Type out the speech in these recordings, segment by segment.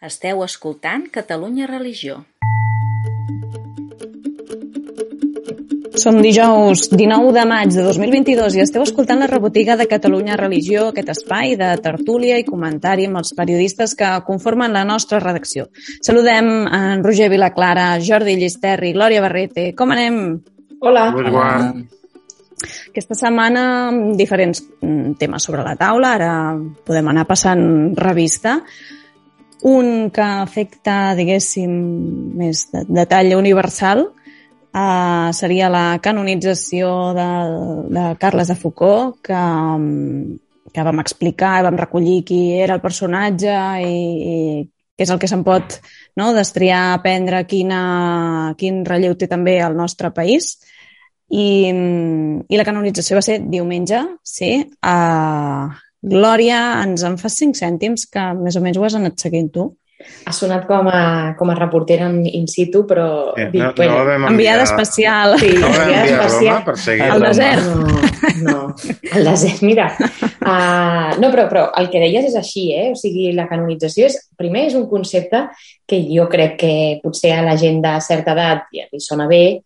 Esteu escoltant Catalunya Religió. Som dijous 19 de maig de 2022 i esteu escoltant la rebotiga de Catalunya Religió, aquest espai de tertúlia i comentari amb els periodistes que conformen la nostra redacció. Saludem en Roger Vilaclara, Jordi Llisterri, Glòria Barrete. Com anem? Hola. Muy guay. Aquesta setmana diferents mm, temes sobre la taula, ara podem anar passant revista. Un que afecta, diguéssim, més de, de talla universal, uh, seria la canonització de, de Carles de Foucault, que, um, que vam explicar i vam recollir qui era el personatge i, i què és el que se'n pot no, destriar, aprendre quina, quin relleu té també el nostre país. I, i la canonització va ser diumenge, sí, a Glòria, ens en fas cinc cèntims, que més o menys ho has anat seguint tu. Ha sonat com a, com a reportera en in situ, però... Eh, dic, no, bueno, no vam Enviada enviar... especial. Sí, No vam enviada enviar especial. Roma per seguir Al desert. No, no, el desert, mira. Uh, no, però, però el que deies és així, eh? O sigui, la canonització és, primer, és un concepte que jo crec que potser a la gent de certa edat ja li sona bé,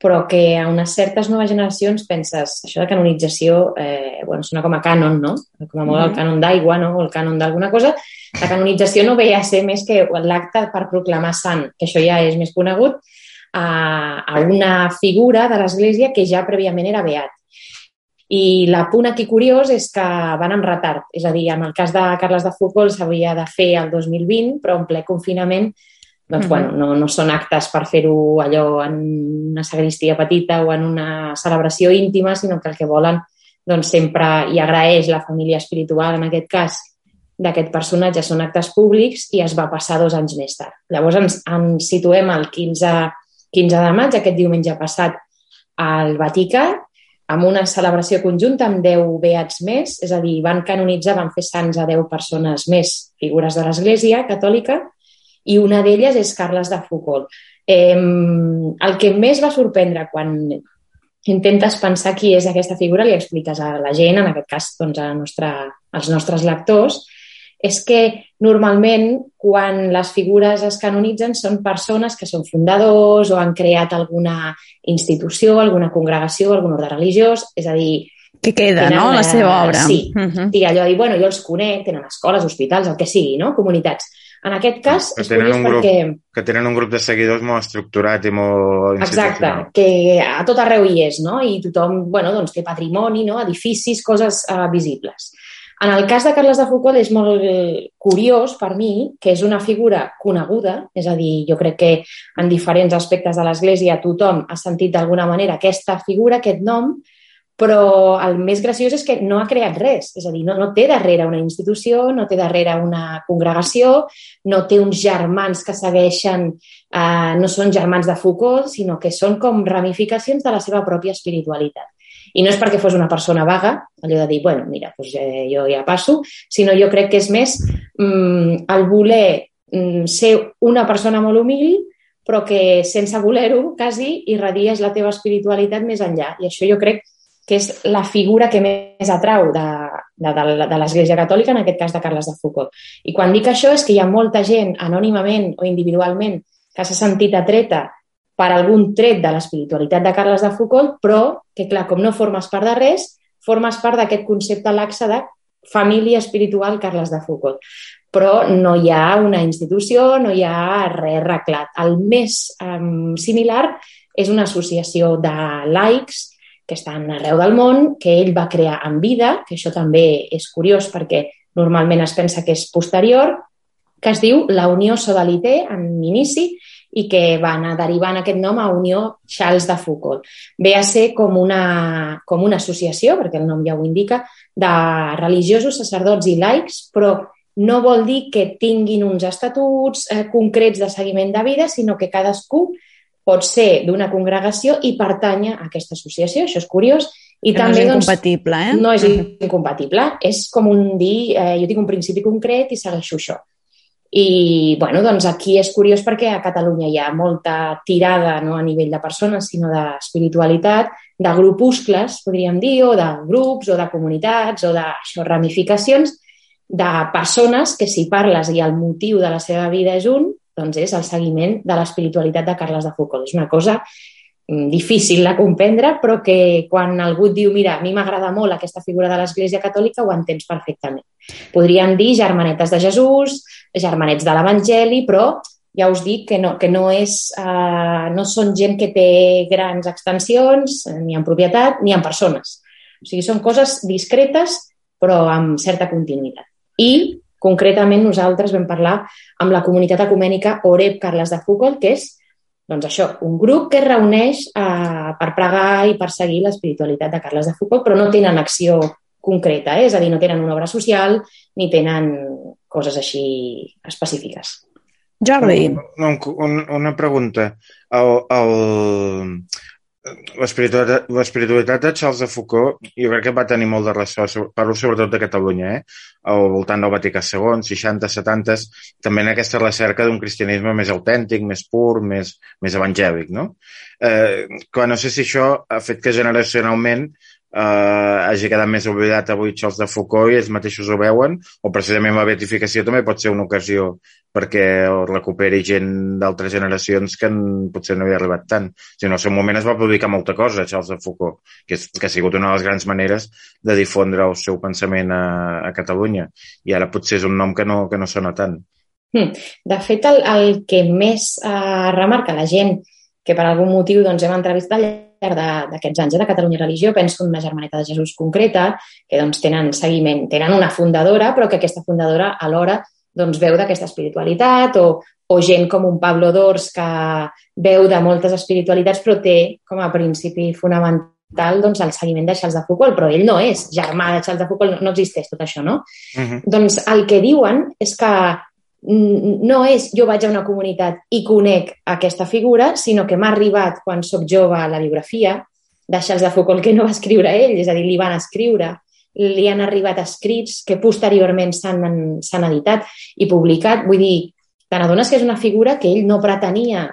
però que a unes certes noves generacions penses, això de canonització, eh, bueno, sona com a cànon, no? Com a molt el Mhm. cànon d'aigua, no? O el cànon d'alguna cosa. La canonització no ve a ser més que l'acte per proclamar sant, que això ja és més conegut, a, a una figura de l'Església que ja prèviament era beat. I l'apunt aquí curiós és que van amb retard. És a dir, en el cas de Carles de Foucault s'havia de fer el 2020, però en ple confinament doncs, Mhm. bueno, no, no són actes per fer-ho allò en una sagristia petita o en una celebració íntima, sinó que el que volen doncs, sempre hi agraeix la família espiritual, en aquest cas, d'aquest personatge són actes públics i es va passar dos anys més tard. Llavors ens, ens situem al 15, 15 de maig, aquest diumenge passat, al Vaticà, amb una celebració conjunta amb 10 beats més, és a dir, van canonitzar, van fer sants a 10 persones més, figures de l'Església catòlica, i una d'elles és Carles de Foucault. Eh, el que més va sorprendre quan intentes pensar qui és aquesta figura, li expliques a la gent, en aquest cas doncs, a la nostra, als nostres lectors, és que normalment quan les figures es canonitzen són persones que són fundadors o han creat alguna institució, alguna congregació, algun ordre religiós, és a dir, Que queda, Tenen, no?, la seva obra. sí. Mhm. sí, allò de dir, bueno, jo els conec, tenen escoles, hospitals, el que sigui, no? comunitats. En aquest cas, Que tenen un grup perquè... Que tenen un grup de seguidors molt estructurat i molt Exacte, que a tot arreu hi és, no? I tothom, bueno, doncs té patrimoni, no? Edificis, coses uh, visibles. En el cas de Carles de Foucault és molt curiós per mi que és una figura coneguda, és a dir, jo crec que en diferents aspectes de l'Església tothom ha sentit d'alguna manera aquesta figura, aquest nom, però el més graciós és que no ha creat res, és a dir, no, no té darrere una institució, no té darrere una congregació, no té uns germans que segueixen, eh, no són germans de Foucault, sinó que són com ramificacions de la seva pròpia espiritualitat. I no és perquè fos una persona vaga, allò de dir, bueno, mira, doncs eh, jo ja passo, sinó jo crec que és més mm, el voler mm, ser una persona molt humil, però que sense voler-ho, quasi, irradies la teva espiritualitat més enllà. I això jo crec que és la figura que més atrau de, de, de, de l'Església Catòlica, en aquest cas de Carles de Foucault. I quan dic això és que hi ha molta gent, anònimament o individualment, que s'ha sentit atreta per algun tret de l'espiritualitat de Carles de Foucault, però que, clar, com no formes part de res, formes part d'aquest concepte laxe de família espiritual Carles de Foucault. Però no hi ha una institució, no hi ha res arreglat. El més um, similar és una associació de laics que estan arreu del món, que ell va crear en vida, que això també és curiós perquè normalment es pensa que és posterior, que es diu la Unió Sodalité en inici i que va anar derivant aquest nom a Unió Charles de Foucault. Ve a ser com una, com una associació, perquè el nom ja ho indica, de religiosos, sacerdots i laics, però no vol dir que tinguin uns estatuts eh, concrets de seguiment de vida, sinó que cadascú pot ser d'una congregació i pertanya a aquesta associació. Això és curiós. I Que també, no és doncs, incompatible, eh? no és Mhm. incompatible. És com un dir, eh, jo tinc un principi concret i segueixo això. I, bueno, doncs aquí és curiós perquè a Catalunya hi ha molta tirada, no a nivell de persones, sinó d'espiritualitat, de grupuscles, podríem dir, o de grups, o de comunitats, o de això, ramificacions, de persones que si parles i el motiu de la seva vida és un, doncs és el seguiment de l'espiritualitat de Carles de Foucault. És una cosa mm, difícil de comprendre, però que quan algú et diu mira, a mi m'agrada molt aquesta figura de l'Església Catòlica, ho entens perfectament. Podríem dir germanetes de Jesús, germanets de l'Evangeli, però ja us dic que no, que no, és, uh, no són gent que té grans extensions, ni en propietat, ni en persones. O sigui, són coses discretes, però amb certa continuïtat. I, concretament, nosaltres vam parlar amb la comunitat ecumènica Oreb Carles de Foucault, que és doncs això, un grup que es reuneix uh, per pregar i per seguir l'espiritualitat de Carles de Foucault, però no tenen acció concreta, eh? és a dir, no tenen una obra social ni tenen coses així específiques. Jordi. Un, una pregunta. El, el, L'espiritualitat de Charles de Foucault jo crec que va tenir molt de ressò, parlo sobretot de Catalunya, eh? al voltant del Vaticà II, 60, 70, també en aquesta recerca d'un cristianisme més autèntic, més pur, més, més evangèlic. No? Eh, clar, no sé si això ha fet que generacionalment eh, hagi quedat més oblidat avui Charles de Foucault i ells mateixos ho veuen, o precisament la beatificació també pot ser una ocasió perquè recuperi gent d'altres generacions que potser no havia arribat tant. O sigui, en el seu moment es va publicar molta cosa, Charles de Foucault, que, és, que ha sigut una de les grans maneres de difondre el seu pensament a, a Catalunya. I ara potser és un nom que no, que no sona tant. Hmm. De fet, el, el que més eh, remarca la gent que per algun motiu doncs, hem entrevistat d'aquests anys eh, de Catalunya Religió, penso en una germaneta de Jesús concreta, que doncs, tenen seguiment, tenen una fundadora, però que aquesta fundadora alhora doncs, veu d'aquesta espiritualitat, o, o gent com un Pablo Dors que veu de moltes espiritualitats, però té com a principi fonamental doncs, el seguiment de Charles de Foucault, però ell no és germà de Charles de Foucault, no, no existeix tot això, no? Uh -huh. Doncs el que diuen és que no és jo vaig a una comunitat i conec aquesta figura, sinó que m'ha arribat quan sóc jove a la biografia de Charles de Foucault que no va escriure ell, és a dir, li van escriure, li han arribat escrits que posteriorment s'han editat i publicat. Vull dir, te n'adones que és una figura que ell no pretenia,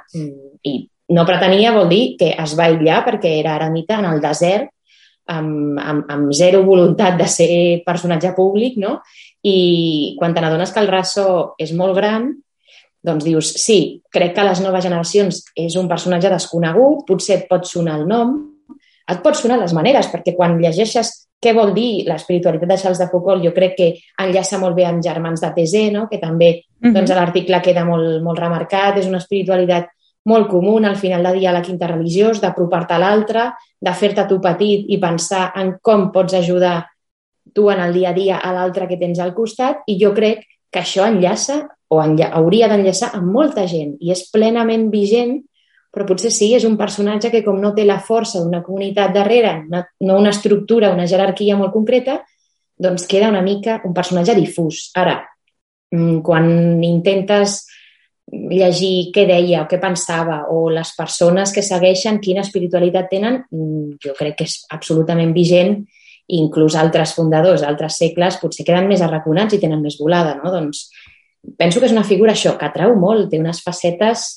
i no pretenia vol dir que es va aïllar perquè era eremita en el desert, amb, amb, amb zero voluntat de ser personatge públic, no? I quan te n'adones que el raso és molt gran, doncs dius, sí, crec que a les noves generacions és un personatge desconegut, potser et pot sonar el nom, et pot sonar les maneres, perquè quan llegeixes què vol dir l'espiritualitat de Charles de Foucault, jo crec que enllaça molt bé amb Germans de Tese, no? que també uh -huh. doncs, a l'article queda molt, molt remarcat, és una espiritualitat molt comú al final de dia a la quinta religiós, d'apropar-te a l'altre, de fer-te tu petit i pensar en com pots ajudar tu en el dia a dia a l'altre que tens al costat i jo crec que això enllaça o enlla hauria d'enllaçar amb molta gent i és plenament vigent, però potser sí, és un personatge que com no té la força d'una comunitat darrere, una, no una estructura, una jerarquia molt concreta, doncs queda una mica un personatge difús. Ara, mm, quan intentes llegir què deia o què pensava o les persones que segueixen quina espiritualitat tenen, mm, jo crec que és absolutament vigent inclús altres fundadors d'altres segles potser queden més arraconats i tenen més volada, no? Doncs penso que és una figura això, que atrau molt, té unes facetes,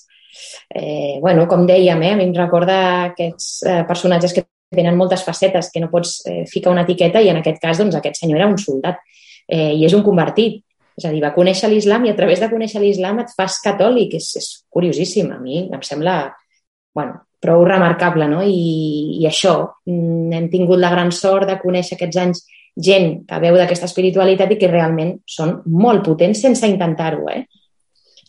eh, bueno, com dèiem, eh, a mi em recorda aquests eh, personatges que tenen moltes facetes, que no pots eh, ficar una etiqueta i en aquest cas, doncs, aquest senyor era un soldat eh, i és un convertit. És a dir, va conèixer l'islam i a través de conèixer l'islam et fas catòlic. És, és curiosíssim. A mi em sembla bueno, prou remarcable, no? I, I això, mm, hem tingut la gran sort de conèixer aquests anys gent que veu d'aquesta espiritualitat i que realment són molt potents sense intentar-ho, eh?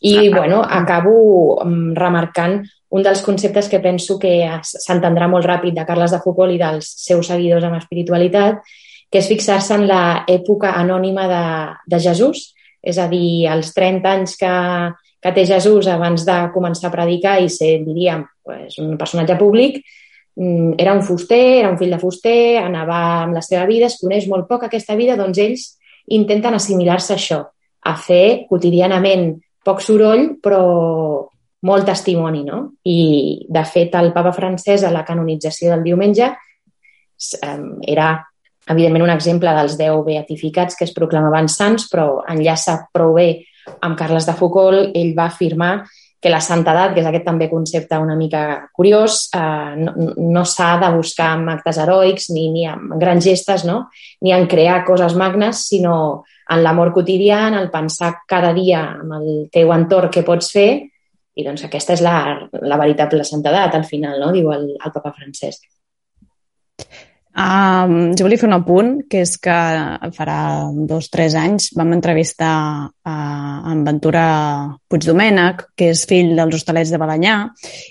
I, ah, bueno, acabo mm, remarcant un dels conceptes que penso que s'entendrà molt ràpid de Carles de Foucault i dels seus seguidors amb espiritualitat, que és fixar-se en l'època anònima de, de Jesús, és a dir, els 30 anys que, que té Jesús abans de començar a predicar i ser, diríem, pues, un personatge públic, mm, era un fuster, era un fill de fuster, anava amb la seva vida, es coneix molt poc aquesta vida, doncs ells intenten assimilar-se això, a fer quotidianament poc soroll, però molt testimoni, no? I, de fet, el papa francès a la canonització del diumenge era, evidentment, un exemple dels deu beatificats que es proclamaven sants, però enllaça prou bé amb Carles de Foucault, ell va afirmar que la santedat, que és aquest també concepte una mica curiós, eh, no, no s'ha de buscar amb actes heroics ni, ni amb grans gestes, no? ni en crear coses magnes, sinó en l'amor quotidià, en el pensar cada dia amb el teu entorn què pots fer, i doncs aquesta és la, la veritable santedat, al final, no? diu el, el papa Francesc. Um, jo volia fer un apunt, que és que farà dos o tres anys vam entrevistar a, en Ventura Puigdomènec, que és fill dels hostalets de Balanyà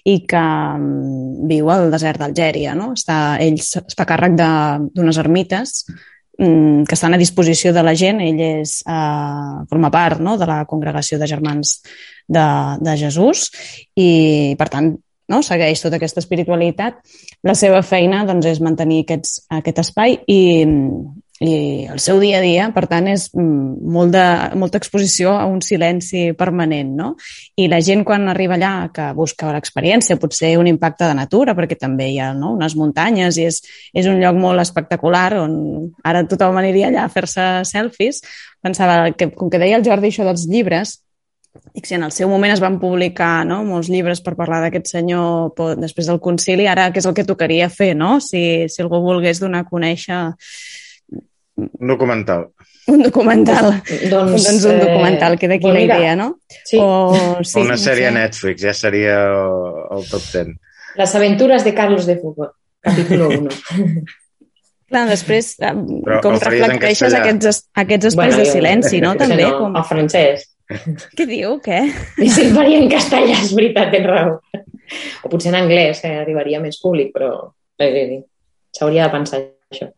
i que um, viu al desert d'Algèria. No? Està, ell es fa càrrec d'unes ermites um, que estan a disposició de la gent. Ell és, uh, forma part no? de la congregació de germans de, de Jesús i, per tant, no? segueix tota aquesta espiritualitat, la seva feina doncs, és mantenir aquests, aquest espai i, i el seu dia a dia, per tant, és mm, molt de, molta exposició a un silenci permanent. No? I la gent, quan arriba allà, que busca l'experiència, potser un impacte de natura, perquè també hi ha no? unes muntanyes i és, és un lloc molt espectacular on ara tothom aniria allà a fer-se selfies, pensava que, com que deia el Jordi això dels llibres, Dic, si en el seu moment es van publicar no, molts llibres per parlar d'aquest senyor després del concili, ara què és el que tocaria fer, no? Si, si algú volgués donar a conèixer... Un documental. Un documental. doncs, doncs un documental, queda aquí la idea, no? Sí. O, sí, Una sèrie a Netflix, ja seria el top 10. Las aventuras de Carlos de Foucault, capítol 1. Clar, després, Però com reflecteixes aquests, aquests espais bueno, de silenci, no? També, no, com... El francès. Què diu? Què? Si el faria en castellà, és veritat, tens raó. O potser en anglès, que arribaria més públic, però s'hauria de pensar això.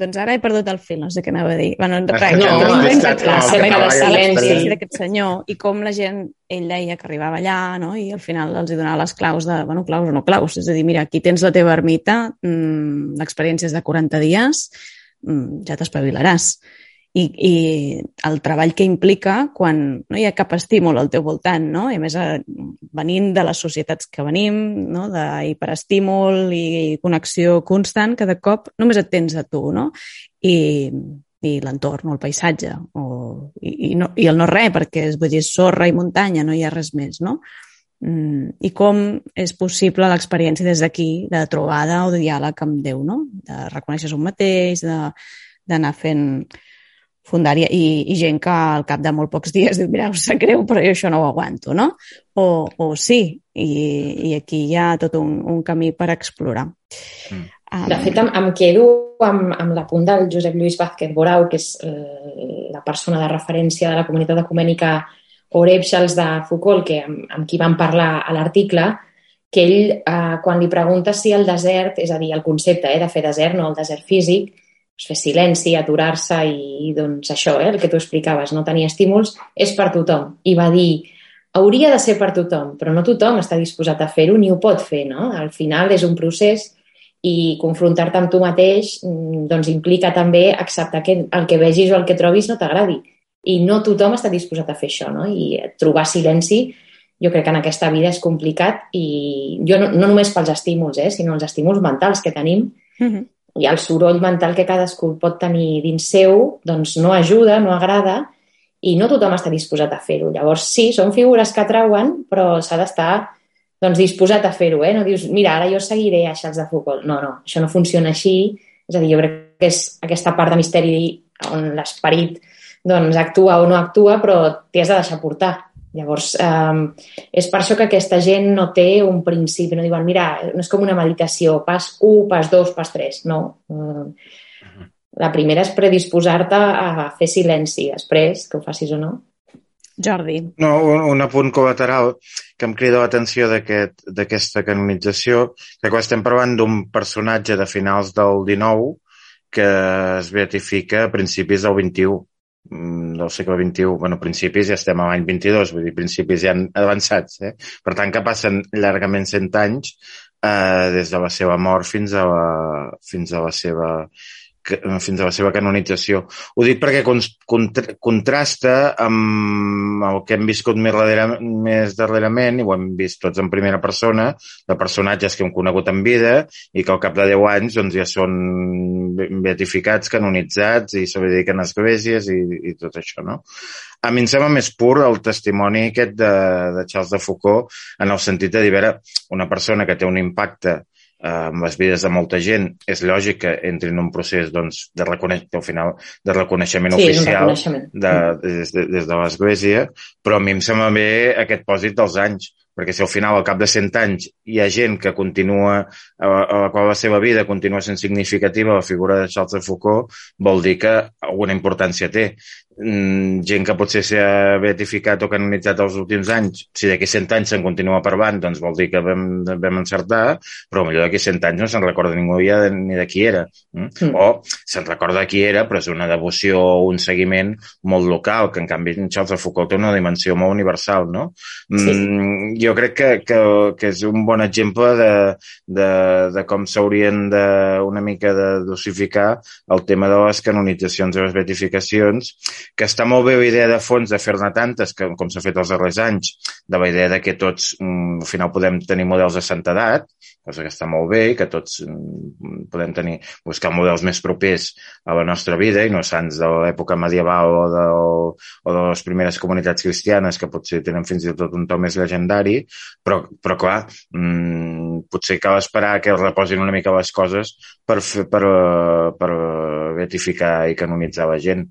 Doncs ara he perdut el fil, no sé què anava a dir. Bueno, res, no, no, no, no, silenci d'aquest senyor i com la gent, ell deia que arribava allà no? i al final els hi donava les claus de, bueno, claus o no claus, és a dir, mira, aquí tens la teva ermita, mmm, l'experiència és de 40 dies, mmm, ja t'espavilaràs i, i el treball que implica quan no hi ha cap estímul al teu voltant, no? I a més, eh, venint de les societats que venim, no? d'hiperestímul i connexió constant, cada cop només et tens a tu, no? I, i l'entorn o el paisatge o, i, i, no, i el no res, perquè és, vull dir, sorra i muntanya, no hi ha res més, no? Mm, I com és possible l'experiència des d'aquí de trobada o de diàleg amb Déu, no? De reconèixer un mateix, d'anar fent fundària i, i gent que al cap de molt pocs dies diu, mira, us sap greu, però jo això no ho aguanto, no? O, o sí, i, i aquí hi ha tot un, un camí per explorar. Mm. Um, de fet, em, em quedo amb, amb la punt del Josep Lluís Vázquez Borau, que és eh, la persona de referència de la comunitat ecumènica Orèpxals de Foucault, que, amb, amb qui vam parlar a l'article, que ell, eh, quan li pregunta si el desert, és a dir, el concepte eh, de fer desert, no el desert físic, fer silenci, aturar-se i doncs això, eh, el que tu explicaves, no tenir estímuls, és per tothom. I va dir, hauria de ser per tothom, però no tothom està disposat a fer-ho ni ho pot fer, no? Al final és un procés i confrontar-te amb tu mateix mm, doncs implica també acceptar que el que vegis o el que trobis no t'agradi. I no tothom està disposat a fer això, no? I trobar silenci jo crec que en aquesta vida és complicat i jo no, no només pels estímuls, eh, sinó els estímuls mentals que tenim, uh -huh i el soroll mental que cadascú pot tenir dins seu doncs no ajuda, no agrada i no tothom està disposat a fer-ho. Llavors, sí, són figures que atrauen, però s'ha d'estar doncs, disposat a fer-ho. Eh? No dius, mira, ara jo seguiré a Charles de Foucault. No, no, això no funciona així. És a dir, jo crec que és aquesta part de misteri on l'esperit doncs, actua o no actua, però t'hi has de deixar portar. Llavors, eh, és per això que aquesta gent no té un principi, no diuen, mira, no és com una meditació, pas 1, pas 2, pas 3, no. Eh, la primera és predisposar-te a fer silenci, després, que ho facis o no. Jordi. No, un, un apunt col·lateral que em crida l'atenció d'aquesta aquest, canonització, que quan estem parlant d'un personatge de finals del XIX que es beatifica a principis del XXI del segle XXI, bueno, principis ja estem a l'any 22, vull dir, principis ja han avançats, eh? Per tant, que passen llargament 100 anys eh, des de la seva mort fins a la, fins a la seva fins a la seva canonització. Ho dic perquè contrasta amb el que hem viscut més, darrere, més darrerament, i ho hem vist tots en primera persona, de personatges que hem conegut en vida i que al cap de 10 anys doncs, ja són beatificats, canonitzats i se dediquen a esglésies i, i tot això. No? A mi em sembla més pur el testimoni aquest de, de Charles de Foucault en el sentit de dir, veure, una persona que té un impacte amb les vides de molta gent, és lògic que entri en un procés doncs, de, reconeix al final, de reconeixement Sí, oficial reconeixement. de, des, de, des de l'Església, però a mi em sembla bé aquest pòsit dels anys, perquè si al final, al cap de 100 anys, hi ha gent que continua, a, a la qual la seva vida continua sent significativa, la figura de Charles de Foucault, vol dir que alguna importància té. Mm, gent que potser s'ha beatificat o canonitzat els últims anys, si d'aquí 100 anys se'n continua parlant, doncs vol dir que vam, vam encertar, però millor d'aquí 100 anys no se'n recorda ningú ja de, ni de qui era. Mm? Mm. O se'n recorda qui era, però és una devoció o un seguiment molt local, que en canvi en Charles de Foucault té una dimensió molt universal, no? Mm, jo crec que, que, que és un bon exemple de, de, de com s'haurien de una mica de dosificar el tema de les canonitzacions i les beatificacions, que està molt bé la idea de fons de fer-ne tantes, que, com s'ha fet els darrers anys, de la idea de que tots mm, al final podem tenir models de santedat, cosa que està molt bé i que tots mm, podem tenir, buscar models més propers a la nostra vida i no sants de l'època medieval o de, o de les primeres comunitats cristianes que potser tenen fins i tot un to més legendari, però, però clar, mmm, potser cal esperar que reposin una mica les coses per, fer, per, eh, per beatificar i canonitzar la gent.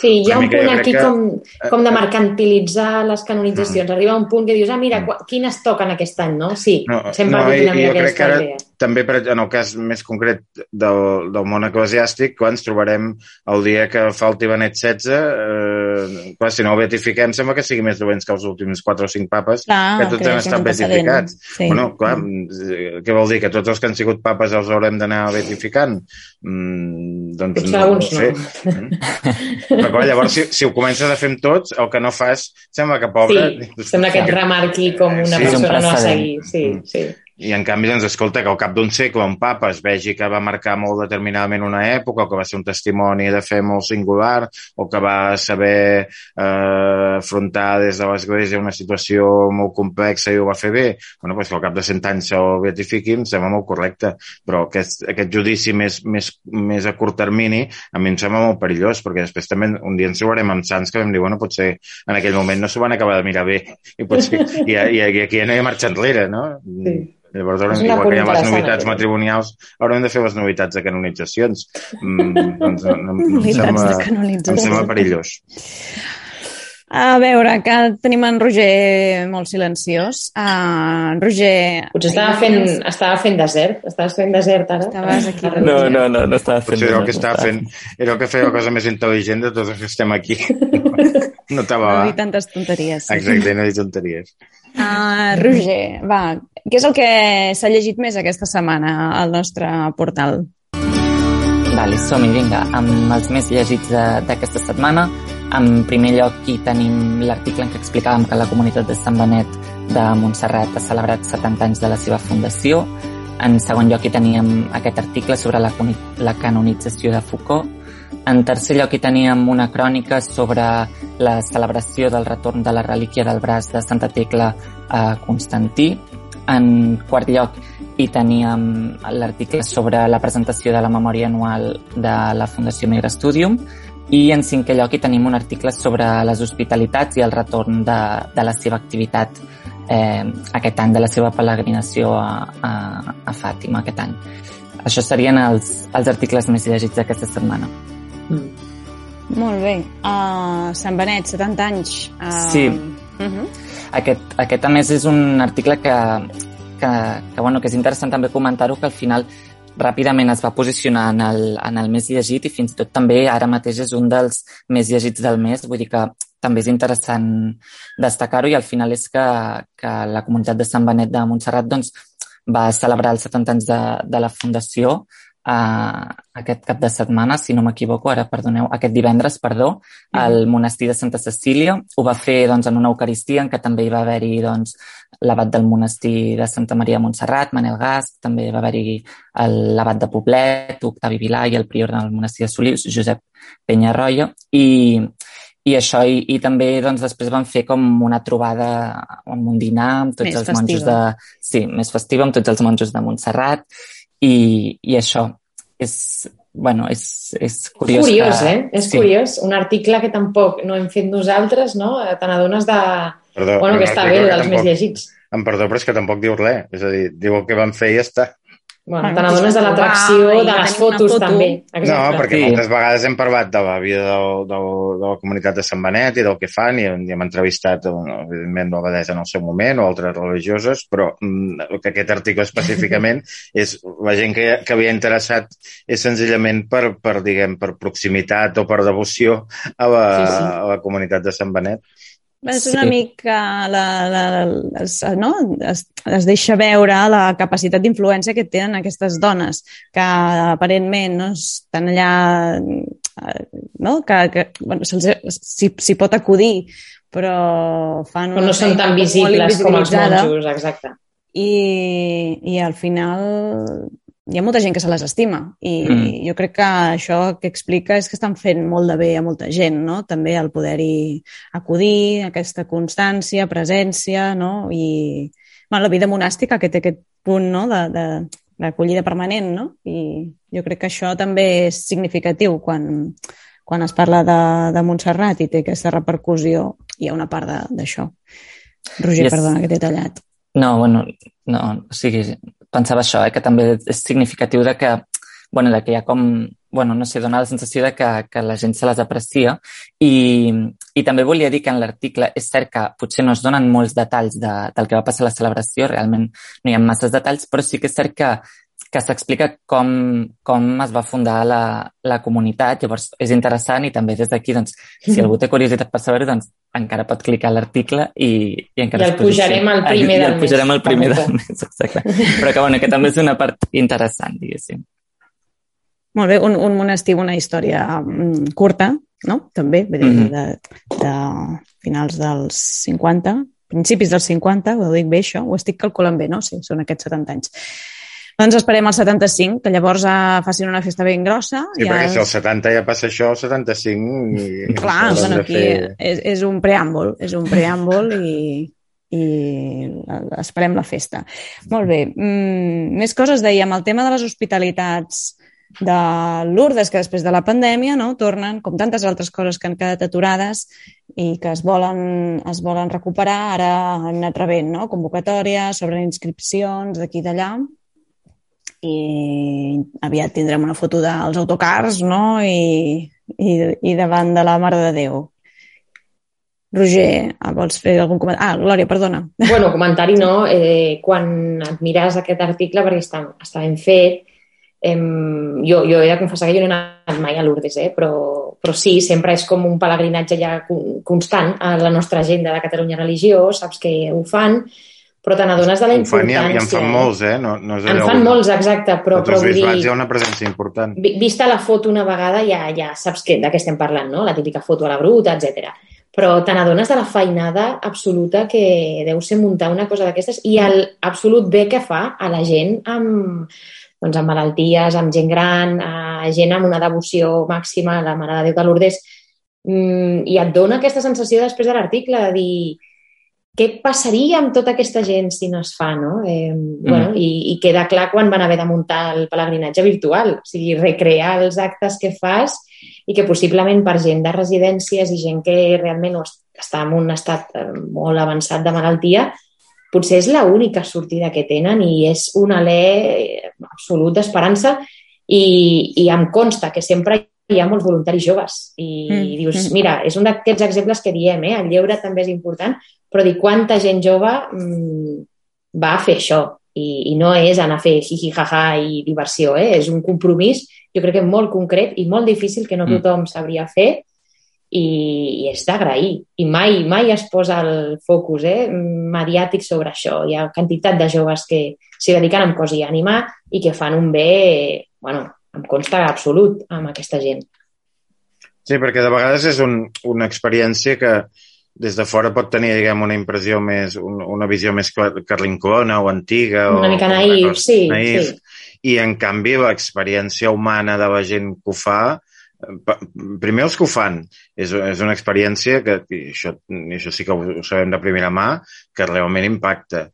Sí, hi ha un punt aquí que- com, com de mercantilitzar les canonitzacions. Arriba un punt que dius, ah, mira, Mm. quines toquen aquest any, no? Sí, No, sempre no, una mica aquesta que ara idea. també per, en el cas més concret del, del món eclesiàstic, quan ens trobarem el dia que falti Benet XVI, eh, clar, si no el beatifiquem, sembla que sigui més dolents que els últims 4 o 5 papes, Clar, que tots han estat beatificats. Sí. Bueno, clar, eh, què vol dir? Que tots els que han sigut papes els haurem d'anar beatificant? Mm, doncs Potser no, no sé. no. Mm. Però clar, llavors, si, si ho comences a fer amb tots, el que no fas, sembla que pobre... Sí, sembla que et remarqui com una Sí, és un persona no a seguir. Sí, Mm. sí. I en canvi, doncs, escolta, que al cap d'un segle un papa es vegi que va marcar molt determinadament una època, o que va ser un testimoni de fe molt singular, o que va saber eh, afrontar des de l'Església una situació molt complexa i ho va fer bé, bueno, doncs que al cap de 100 anys se'l beatifiqui em sembla molt correcte, però aquest, aquest judici més, més, més a curt termini a mi em sembla molt perillós, perquè després també un dia ens trobarem amb sants que vam dir, bueno, potser en aquell moment no s'ho van acabar de mirar bé, i, potser, i, i, i aquí ja no hi ha marxa enrere, no? Sí. Llavors, És haurem, igual que hi ha les novetats matrimonials, haurem de fer les novetats de canonitzacions. Mm, doncs, no, no, em, sembla, de em sembla perillós. A veure, que tenim en Roger molt silenciós. Uh, Roger... Potser estava fent, estava fent desert. Estaves fent desert ara. Estaves aquí. No, no, no, no estava fent... Potser era el que no estava fent, era el que feia la cosa més intel·ligent de tots els que estem aquí. No estava No va. dir tantes tonteries. Sí. Exacte, no dir tonteries. Uh, Roger, va, què és el que s'ha llegit més aquesta setmana al nostre portal? Vale, som-hi, vinga, amb els més llegits de- d'aquesta setmana. En primer lloc, aquí tenim l'article en què explicàvem que la comunitat de Sant Benet de Montserrat ha celebrat 70 anys de la seva fundació. En segon lloc, hi teníem aquest article sobre la, la canonització de Foucault. En tercer lloc, hi teníem una crònica sobre la celebració del retorn de la relíquia del braç de Santa Tecla a Constantí. En quart lloc, hi teníem l'article sobre la presentació de la memòria anual de la Fundació Migra Studium i en cinquè lloc hi tenim un article sobre les hospitalitats i el retorn de, de la seva activitat eh, aquest any, de la seva peregrinació a, a, a Fàtima aquest any. Això serien els, els articles més llegits d'aquesta setmana. Mm. Molt bé. Uh, Sant Benet, 70 anys. Uh, Sí. Uh -huh. Aquest, aquest a més, és un article que, que, que, bueno, que és interessant també comentar-ho, que al final ràpidament es va posicionar en el, en el més llegit i fins i tot també ara mateix és un dels més llegits del mes, vull dir que també és interessant destacar-ho i al final és que, que la comunitat de Sant Benet de Montserrat doncs, va celebrar els 70 anys de, de la fundació uh, aquest cap de setmana, si no m'equivoco, ara perdoneu, aquest divendres, perdó, al monestir de Santa Cecília. Ho va fer doncs, en una eucaristia en què també hi va haver-hi doncs, l'abat del monestir de Santa Maria de Montserrat, Manel Gasc, també va haver-hi l'abat de Poblet, Octavi Vilà i el prior del monestir de Solius, Josep Penyarroia, i, i això, i, i també doncs, després van fer com una trobada amb un dinar amb tots Més els monjos de... festiva. Sí, més festiva, amb tots els monjos de Montserrat, i, i això és, bueno, és, és curiós. Curiós, que... eh? És sí. curiós. Un article que tampoc no hem fet nosaltres, no? Te n'adones de... Perdó, Bueno, que està bé, dels més tampoc- llegits. Em perdó, però és que tampoc diu res. És a dir, diu el que van fer i ja està. Bueno, te n'adones de l'atracció de les fotos foto. també. Exacte. No, perquè sí. moltes vegades hem parlat de la vida del, del, de la comunitat de Sant Benet i del que fan i, i hem entrevistat, evidentment, l'abadesa en el seu moment o altres religioses, però mm, el que aquest article específicament és la gent que, que havia interessat és senzillament per, per, diguem, per proximitat o per devoció a la, sí, sí. a la comunitat de Sant Benet és una sí. mica la, la, es, no? es, es deixa veure la capacitat d'influència que tenen aquestes dones, que aparentment no estan allà no? que, que bueno, s'hi pot acudir, però fan una però no són tan visibles com els monjos, exacte. I, i al final hi ha molta gent que se les estima i mm. jo crec que això que explica és que estan fent molt de bé a molta gent, no? També el poder-hi acudir, aquesta constància, presència, no? I bueno, la vida monàstica que té aquest punt no? de, de, d'acollida permanent, no? I jo crec que això també és significatiu quan, quan es parla de, de Montserrat i té aquesta repercussió. Hi ha una part d'això. Roger, yes. perdona que t'he tallat. No, bueno, no, o sigui, pensava això, eh, que també és significatiu de que, bueno, de que hi ha com, bueno, no sé, dona la sensació de que, que la gent se les aprecia. I, i també volia dir que en l'article és cert que potser no es donen molts detalls de, del que va passar a la celebració, realment no hi ha masses detalls, però sí que és cert que, que s'explica com, com es va fundar la, la comunitat, llavors és interessant i també des d'aquí, doncs, si algú té curiositat per saber-ho, doncs encara pot clicar l'article i, i encara I el pujarem al primer del mes. I el pujarem al primer del mes, exacte. Però que, bueno, que també és una part interessant, diguéssim. Molt bé, un, un monestir, una història mm, curta, no? També, vull dir, mm -hmm. de, de finals dels 50, principis dels 50, ho dic bé això, ho estic calculant bé, no? Sí, són aquests 70 anys. Doncs esperem el 75, que llavors uh, facin una festa ben grossa. Sí, ja perquè si el 70 ja passa això, el 75... I Clar, bueno, aquí fer... és, és un preàmbul, és un preàmbul i, i esperem la festa. Molt bé. Mm, més coses, dèiem, el tema de les hospitalitats de Lourdes, que després de la pandèmia no, tornen, com tantes altres coses que han quedat aturades i que es volen, es volen recuperar, ara han anat rebent no? convocatòries, sobre inscripcions d'aquí i d'allà i aviat tindrem una foto dels autocars, no? I, i, i davant de la Mare de Déu. Roger, ah, vols fer algun comentari? Ah, Glòria, perdona. Bueno, comentari no. Eh, quan et mires aquest article, perquè està, està ben fet, eh, jo, jo he de confessar que jo no he anat mai a Lourdes, eh, però, però sí, sempre és com un pelegrinatge ja constant a la nostra agenda de Catalunya Religió, saps que ho fan, però te n'adones de la importància. I en fan molts, eh? No, no és en fan molts, exacte, però, però vull dir... hi ha una presència important. Vista la foto una vegada ja, ja saps que, de què estem parlant, no? La típica foto a la bruta, etc. Però te n'adones de la feinada absoluta que deu ser muntar una cosa d'aquestes i el absolut bé que fa a la gent amb, doncs, amb malalties, amb gent gran, a gent amb una devoció màxima a la Mare de Déu de Lourdes, mm, i et dona aquesta sensació després de l'article de dir què passaria amb tota aquesta gent si no es fa, no? Eh, mm. bueno, i, I queda clar quan van haver de muntar el pelegrinatge virtual, o sigui, recrear els actes que fas i que possiblement per gent de residències i gent que realment està en un estat eh, molt avançat de malaltia, potser és l'única sortida que tenen i és un alè absolut d'esperança i, i em consta que sempre hi ha molts voluntaris joves i mm. dius, mm. mira, és un d'aquests exemples que diem, eh? el lleure també és important, però dir quanta gent jove mm, va a fer això i, i no és anar a fer jiji, jaja i diversió, eh? és un compromís jo crec que molt concret i molt difícil que no mm. tothom sabria fer i, i és d'agrair. I mai, mai es posa el focus eh, mediàtic sobre això. Hi ha quantitat de joves que s'hi dediquen amb cos i ànima i que fan un bé, bueno, em consta absolut amb aquesta gent. Sí, perquè de vegades és un, una experiència que des de fora pot tenir, diguem, una impressió més, una visió més carlincona o antiga. Una o, mica naïf, sí, naïf. sí. I, en canvi, l'experiència humana de la gent que ho fa, primer els que ho fan, és, és una experiència que, això, això sí que ho sabem de primera mà, que realment impacta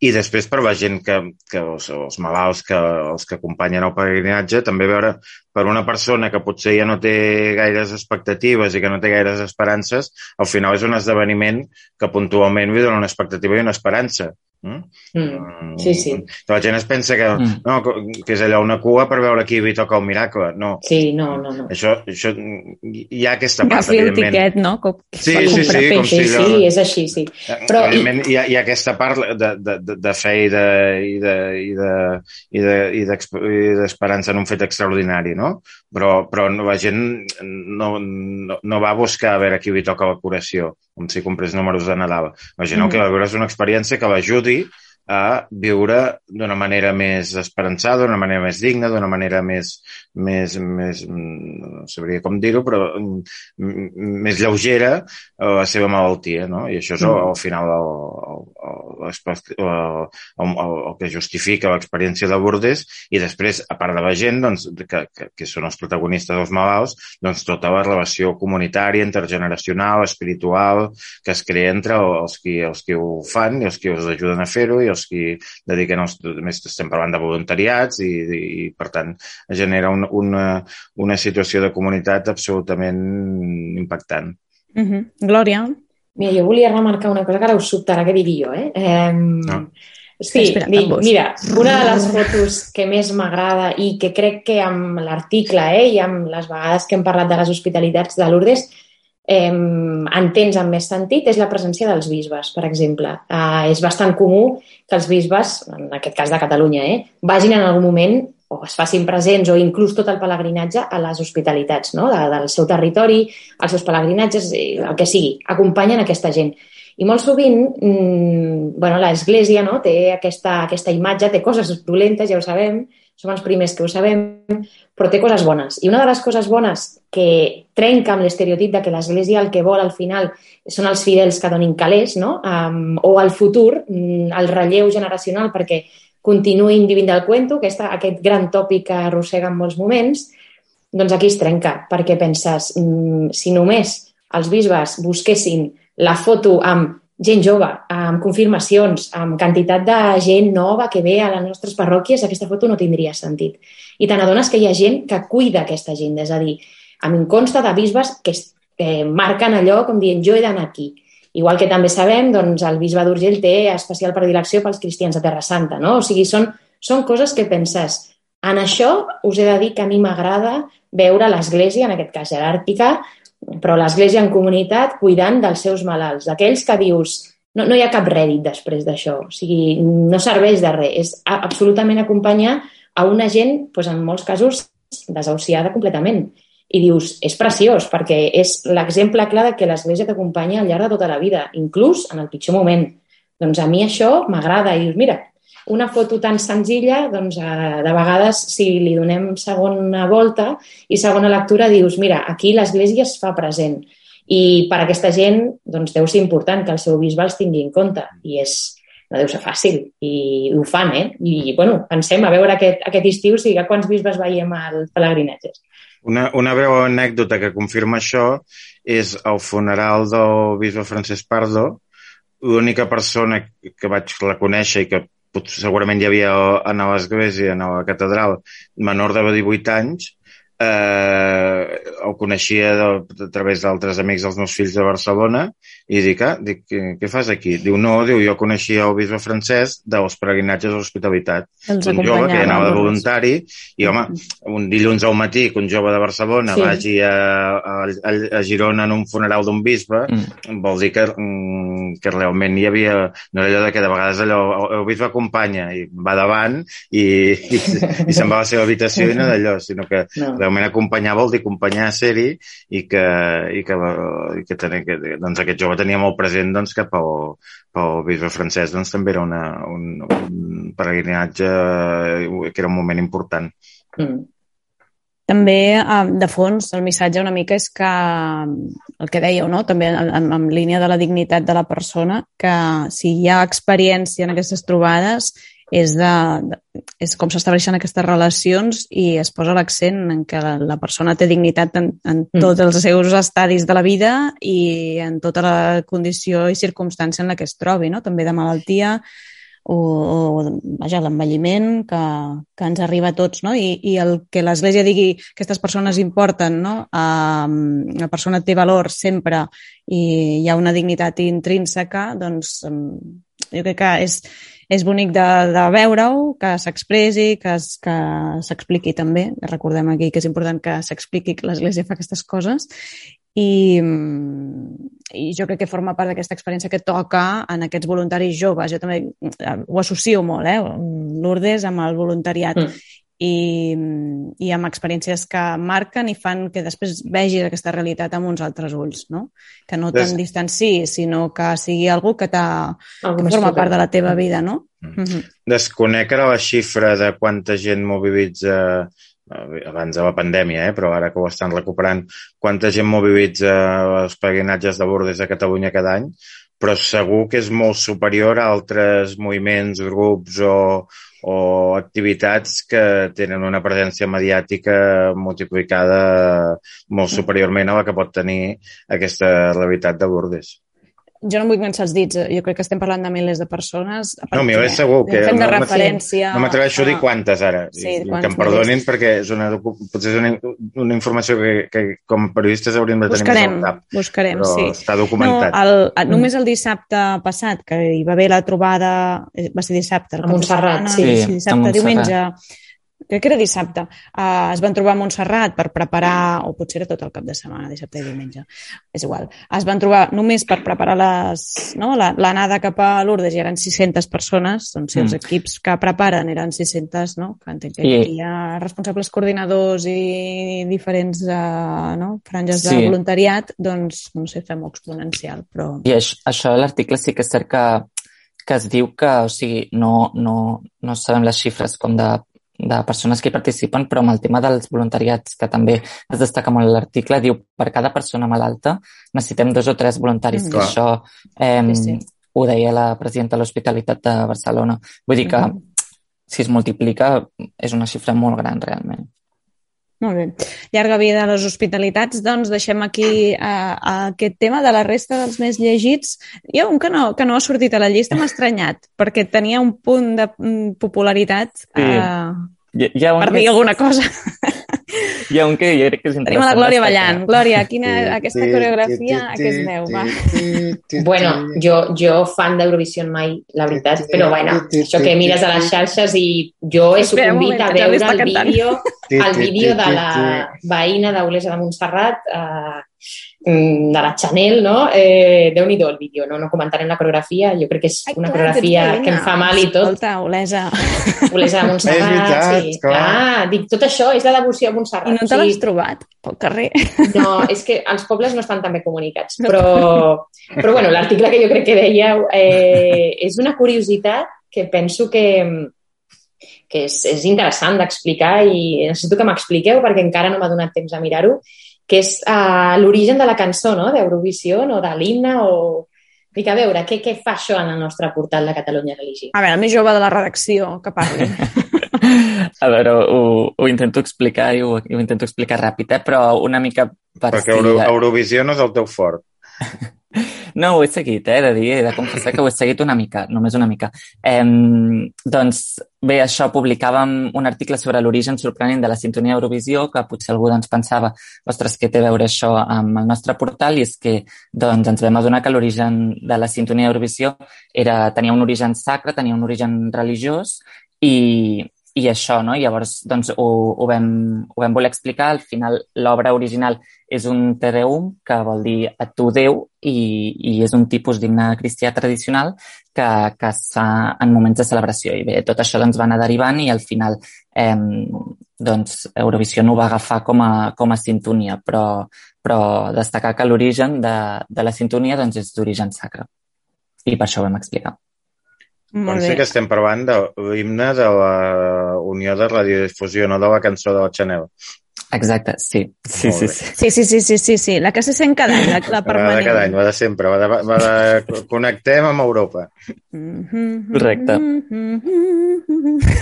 i després per la gent que, que els, els malalts que els que acompanyen el peregrinatge, també veure per una persona que potser ja no té gaires expectatives i que no té gaires esperances, al final és un esdeveniment que puntualment li dona una expectativa i una esperança. Mm? Mm. Sí, sí. La gent es pensa que, Mm. no, que és allò una cua per veure qui hi toca el miracle. No, Sí, no, no, no. això, això hi ha aquesta Agafi part, el evidentment. tiquet, no? Com, Sí, sí, sí, com si allò- sí, és així, sí. Però- Evidentment, hi ha, hi ha aquesta part de, de, de, de fe i de- i de- i de- i de- i i d'esperança en un fet extraordinari, no? Però, però no, la gent no, no, no va a buscar a veure qui li toca la curació, com si comprés números de Nadal. Gent el que va és una experiència que l'ajudi a viure d'una manera més esperançada, d'una manera més digna, d'una manera més, més, més no sabria com dir-ho, però mm, mm, més lleugera a la seva malaltia, no? I això és al, al final el, el, el, el, el, que justifica l'experiència de Lourdes i després, a part de la gent, doncs, que, que, que són els protagonistes dels malalts, doncs tota la relació comunitària, intergeneracional, espiritual, que es crea entre els qui, els qui ho fan i els qui els ajuden a fer-ho i els qui dediquen els... A més, estem parlant de voluntariats i, i, i per tant, genera un, una, una situació de comunitat absolutament impactant. Uh -huh. Glòria, Mira, jo volia remarcar una cosa que ara us sobtarà que digui jo, eh? eh No. Sí, Espera, dic, mira, una de les fotos que més m'agrada i que crec que amb l'article eh, i amb les vegades que hem parlat de les hospitalitats de Lourdes eh, entens amb més sentit és la presència dels bisbes, per exemple. Eh, és bastant comú que els bisbes, en aquest cas de Catalunya, eh, vagin en algun moment o es facin presents o inclús tot el pelegrinatge a les hospitalitats no? de, del seu territori, els seus pelegrinatges, el que sigui, acompanyen aquesta gent. I molt sovint, mmm, bueno, l'Església no? té aquesta, aquesta imatge, té coses dolentes, ja ho sabem, som els primers que ho sabem, però té coses bones. I una de les coses bones que trenca amb l'estereotip de que l'Església el que vol al final són els fidels que donin calés, no? Um, o al futur, mm, el relleu generacional perquè continuïn vivint del cuento, aquesta, aquest gran tòpic que arrossega en molts moments, doncs aquí es trenca, perquè penses, mm, si només els bisbes busquessin la foto amb gent jove, amb confirmacions, amb quantitat de gent nova que ve a les nostres parròquies, aquesta foto no tindria sentit. I te n'adones que hi ha gent que cuida aquesta gent, és a dir, a mi em consta de bisbes que, que marquen allò com dient jo he d'anar aquí. Igual que també sabem, doncs, el bisbe d'Urgell té especial predilecció pels cristians de Terra Santa, no? O sigui, són, són coses que penses, en això us he de dir que a mi m'agrada veure l'Església, en aquest cas jeràrquica, però l'Església en comunitat cuidant dels seus malalts, d'aquells que dius no, no hi ha cap rèdit després d'això, o sigui, no serveix de res, és absolutament acompanyar a una gent, doncs en molts casos, desahuciada completament. I dius, és preciós, perquè és l'exemple clar de que l'Església t'acompanya al llarg de tota la vida, inclús en el pitjor moment. Doncs a mi això m'agrada i dius, mira, una foto tan senzilla, doncs eh, de vegades si li donem segona volta i segona lectura dius, mira, aquí l'Església es fa present i per aquesta gent doncs, deu ser important que el seu bisbe els tingui en compte i és, no deu ser fàcil i ho fan, eh? I, bueno, pensem a veure aquest, aquest estiu si quants bisbes veiem als pelegrinatges. Una, una breu anècdota que confirma això és el funeral del bisbe Francesc Pardo. L'única persona que vaig reconèixer i que segurament hi havia a l'església, a la catedral, menor de 18 anys, eh, el coneixia de, a través d'altres amics dels meus fills de Barcelona i dic, ah, dic, què, què fas aquí? Diu, no, diu, jo coneixia el bisbe francès dels peregrinatges a l'hospitalitat. un jove que anava de acompanyava. voluntari i, home, un dilluns al matí que un jove de Barcelona Sí. sí. vagi a, a, a Girona en un funeral d'un bisbe, Mm. vol dir que, mm, que realment hi havia... No era allò de que de vegades allò, el, el bisbe acompanya i va davant i, i, i se'n va a la seva habitació i no d'allò, sinó que No. realment acompanyar vol dir acompanyar ser-hi i que, i que, i que, tenia, que doncs aquest jove tenia molt present doncs, que pel, pel bisbe francès doncs, també era una, un, un peregrinatge eh, que era un moment important. Mm. També, eh, de fons, el missatge una mica és que el que dèieu, no? també en, en línia de la dignitat de la persona, que si hi ha experiència en aquestes trobades és, de, és com s'estableixen aquestes relacions i es posa l'accent en que la, la persona té dignitat en, en Mm. tots els seus estadis de la vida i en tota la condició i circumstància en la que es trobi, no? també de malaltia o, o vaja, l'envelliment que, que ens arriba a tots, no? I, i el que l'Església digui que aquestes persones importen, no? Um, la persona té valor sempre i hi ha una dignitat intrínseca, doncs um, jo crec que és, és bonic de, de veure-ho, que s'expressi, que s'expliqui també. Recordem aquí que és important que s'expliqui que l'Església fa aquestes coses i, i jo crec que forma part d'aquesta experiència que toca en aquests voluntaris joves. Jo també eh, ho associo molt, eh? Lourdes amb el voluntariat. Mm. I, i amb experiències que marquen i fan que després vegis aquesta realitat amb uns altres ulls, no? Que no te'n distanci, sinó que sigui algú que, que forma part de la teva vida, no? Mm. Mm -hmm. Desconec ara la xifra de quanta gent mobilitza abans de la pandèmia, eh, però ara que ho estan recuperant, quanta gent mobilitza els peregrinatges de Bordes a Catalunya cada any, però segur que és molt superior a altres moviments, grups o, o activitats que tenen una presència mediàtica multiplicada molt superiorment a la que pot tenir aquesta realitat de Bordes jo no vull cansar els dits, jo crec que estem parlant de milers de persones. No, m'hi és segur que... Fem de no, referència... No m'atreveixo a dir quantes ara, sí, i, que em perdonin milers. perquè és una, potser és una, una informació que, que com a periodistes hauríem de tenir buscarem, més al cap. Buscarem, però sí. està documentat. No, el, el, només el dissabte passat, que hi va haver la trobada, eh, va ser dissabte, a Montserrat, sí. sí, dissabte, diumenge, crec que era dissabte, uh, es van trobar a Montserrat per preparar, o potser era tot el cap de setmana, dissabte i diumenge, és igual. Es van trobar només per preparar les, no, l'anada cap a Lourdes i eren 600 persones, doncs si els mm. equips que preparen eren 600, no? que entenc que I... hi ha responsables coordinadors i diferents uh, no? franges sí. de voluntariat, doncs, no sé, fem-ho exponencial. Però... I això, això l'article sí que és cert que, que es diu que, o sigui, no, no, no sabem les xifres com de de persones que hi participen, però amb el tema dels voluntariats, que també es destaca molt l'article, diu per cada persona malalta necessitem dos o tres voluntaris, mm, que això eh, sí, sí. ho deia la presidenta de l'Hospitalitat de Barcelona. Vull dir que mm -hmm. si es multiplica és una xifra molt gran realment. Molt bé. Llarga vida a les hospitalitats. Doncs deixem aquí uh, aquest tema de la resta dels més llegits. Hi ha un que no, que no ha sortit a la llista, m'ha estranyat, perquè tenia un punt de mm, popularitat uh, sí. hi, hi ha un per dir alguna cosa. Hi ha un que jo crec que és interessant. Tenim la Glòria ballant. Glòria, quina, aquesta coreografia a què es deu? Va. Bueno, jo, jo fan d'Eurovisió mai, la veritat, però bueno, això que mires a les xarxes i jo he sucumbit a veure el vídeo, el vídeo de la veïna d'Olesa de Montserrat eh, de la Chanel, no? Eh, Déu-n'hi-do el vídeo, no? No comentarem la coreografia, jo crec que és una coreografia que em fa mal i tot. Escolta, Olesa. Olesa de Montserrat, és veritat, sí. Clar. Ah, dic, tot això és la devoció a Montserrat. I no te l'has sí. trobat pel carrer? No, és que els pobles no estan tan ben comunicats, però, però bueno, l'article que jo crec que dèieu eh, és una curiositat que penso que, que és, és interessant d'explicar i necessito que m'expliqueu perquè encara no m'ha donat temps a mirar-ho que és uh, l'origen de la cançó, no?, d'Eurovisió o de l'himne o... Dic, a veure, què, què fa això en el nostre portal de Catalunya Religió? A veure, el més jove de la redacció, que parli. a veure, ho, ho intento explicar i ho, ho intento explicar ràpid, eh? però una mica per Perquè Euro, Eurovisió no és el teu fort. No, ho he seguit, eh, de dir, he de confessar que ho he seguit una mica, només una mica. Eh, doncs bé, això, publicàvem un article sobre l'origen sorprenent de la sintonia Eurovisió, que potser algú doncs, pensava, ostres, què té a veure això amb el nostre portal? I és que doncs, ens vam adonar que l'origen de la sintonia Eurovisió era, tenia un origen sacre, tenia un origen religiós i, i això, no? Llavors, doncs, ho, ho, vam, ho vam voler explicar. Al final, l'obra original és un Te Deum, que vol dir a tu Déu, i, i és un tipus d'himne cristià tradicional que, que es fa en moments de celebració. I bé, tot això doncs, va anar derivant i al final eh, doncs, Eurovisió no ho va agafar com a, com a sintonia, però, però destacar que l'origen de, de la sintonia doncs, és d'origen sacre. I per això ho vam explicar. Molt bé. que estem parlant de l'himne de la Unió de Radiodifusió, no de la cançó de la Chanel. Exacte, sí. Sí, sí, sí. sí, sí, sí, sí, sí, sí, la que se sent cada any, la, la permanent. Va de cada any, va de sempre, va de, va de connectem amb Europa. Correcte.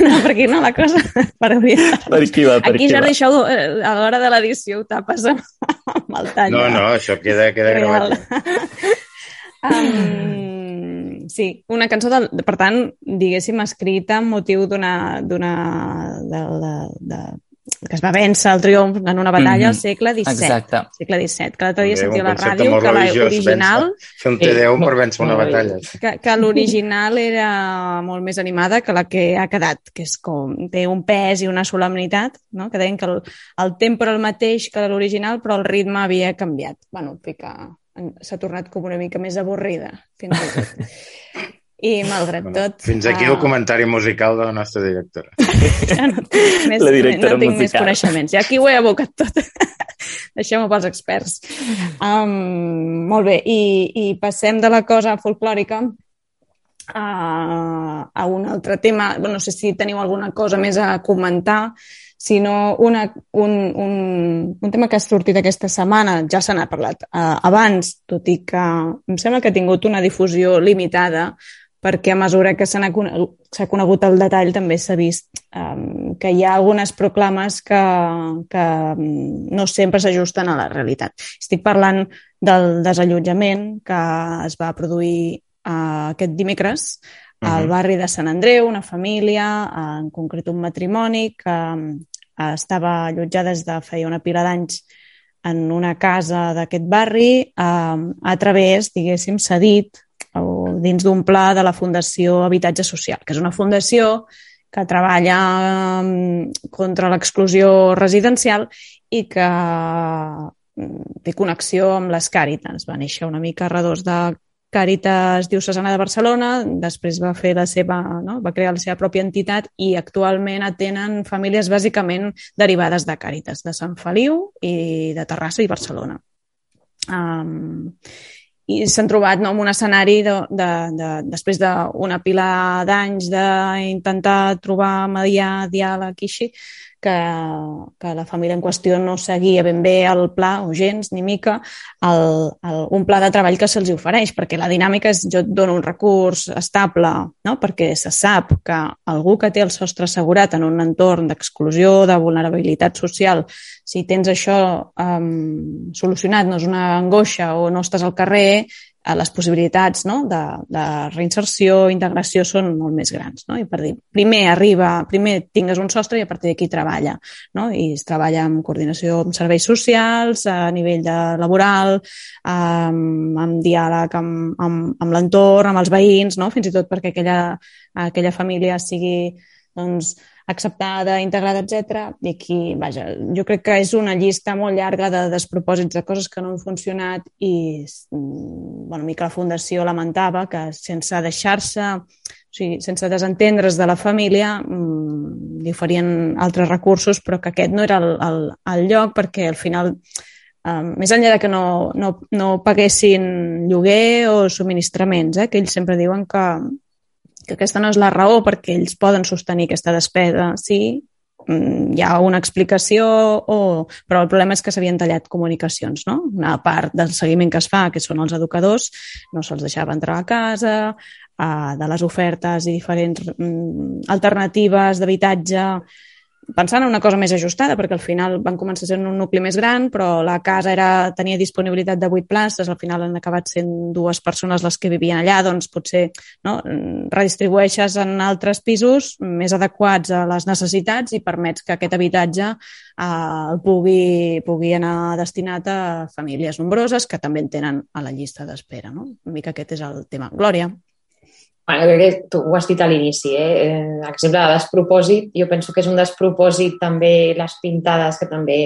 No, per aquí no, la cosa. Per, per aquí va, per aquí, aquí Jordi, això eh, a l'hora de l'edició ho tapes amb, amb el tall. No, no, això queda, queda gravat. um, sí, una cançó, de, per tant, diguéssim, escrita amb motiu d'una... d'una de, de, de, que es va vèncer el triomf en una batalla mm -hmm. al segle XVII. Exacte. Segle XVII. Que l'altre dia sentia a la ràdio que l'original... Fer un T10 per vèncer una batalla. Que, que l'original era molt més animada que la que ha quedat, que és com té un pes i una solemnitat, no? que deien que el, el tempo era el mateix que l'original, però el ritme havia canviat. bueno, que s'ha tornat com una mica més avorrida, fins i tot. I malgrat bueno, tot... Fins aquí el uh... comentari musical de la nostra directora. ja no tinc més, la directora no tinc musical. més coneixements. Ja aquí ho he abocat tot. Deixem-ho pels experts. Um, molt bé, I, i passem de la cosa folclòrica a, a un altre tema. no sé si teniu alguna cosa més a comentar sinó una, un, un, un tema que ha sortit aquesta setmana, ja se n'ha parlat uh, abans, tot i que em sembla que ha tingut una difusió limitada, perquè a mesura que s'ha conegut, conegut el detall també s'ha vist um, que hi ha algunes proclames que, que no sempre s'ajusten a la realitat. Estic parlant del desallotjament que es va produir uh, aquest dimecres uh -huh. al barri de Sant Andreu, una família, uh, en concret un matrimoni, que uh, estava allotjada des de feia una pila d'anys en una casa d'aquest barri, uh, a través, diguéssim, s'ha dit, dins d'un pla de la Fundació Habitatge Social, que és una fundació que treballa mm, contra l'exclusió residencial i que mm, té connexió amb les Càritas. Va néixer una mica a de Càritas Diocesana de Barcelona, després va fer la seva, no? va crear la seva pròpia entitat i actualment atenen famílies bàsicament derivades de Càritas, de Sant Feliu i de Terrassa i Barcelona. Um, i s'han trobat no, en un escenari de, de, de, després d'una pila d'anys d'intentar trobar mediar diàleg i així, que, que la família en qüestió no seguia ben bé el pla, o gens, ni mica, el, el, un pla de treball que se'ls ofereix, perquè la dinàmica és jo et dono un recurs estable, no? perquè se sap que algú que té el sostre assegurat en un entorn d'exclusió, de vulnerabilitat social, si tens això um, solucionat, no és una angoixa o no estàs al carrer, les possibilitats no? de, de reinserció, integració són molt més grans. No? I per dir, primer arriba, primer tingues un sostre i a partir d'aquí treballa. No? I es treballa amb coordinació amb serveis socials, a nivell de laboral, amb, amb diàleg amb, amb, amb l'entorn, amb els veïns, no? fins i tot perquè aquella, aquella família sigui doncs, acceptada, integrada, etc. I aquí, vaja, jo crec que és una llista molt llarga de despropòsits, de coses que no han funcionat i, mm, bueno, mica la Fundació lamentava que sense deixar-se, o sigui, sense desentendre's de la família, mmm, li oferien altres recursos, però que aquest no era el, el, el lloc perquè al final Um, més enllà de que no, no, no paguessin lloguer o subministraments, eh, que ells sempre diuen que, que aquesta no és la raó perquè ells poden sostenir aquesta despesa, sí, mm, hi ha una explicació, o... però el problema és que s'havien tallat comunicacions, no? Una part del seguiment que es fa, que són els educadors, no se'ls deixava entrar a casa, eh, de les ofertes i diferents mm, alternatives d'habitatge pensant en una cosa més ajustada, perquè al final van començar sent un nucli més gran, però la casa era, tenia disponibilitat de 8 places, al final han acabat sent dues persones les que vivien allà, doncs potser no, redistribueixes en altres pisos més adequats a les necessitats i permets que aquest habitatge eh, pugui, pugui anar destinat a famílies nombroses que també en tenen a la llista d'espera. No? Una mica aquest és el tema. Glòria. Bueno, crec que tu ho has dit a l'inici, eh? eh? exemple de despropòsit, jo penso que és un despropòsit també les pintades que també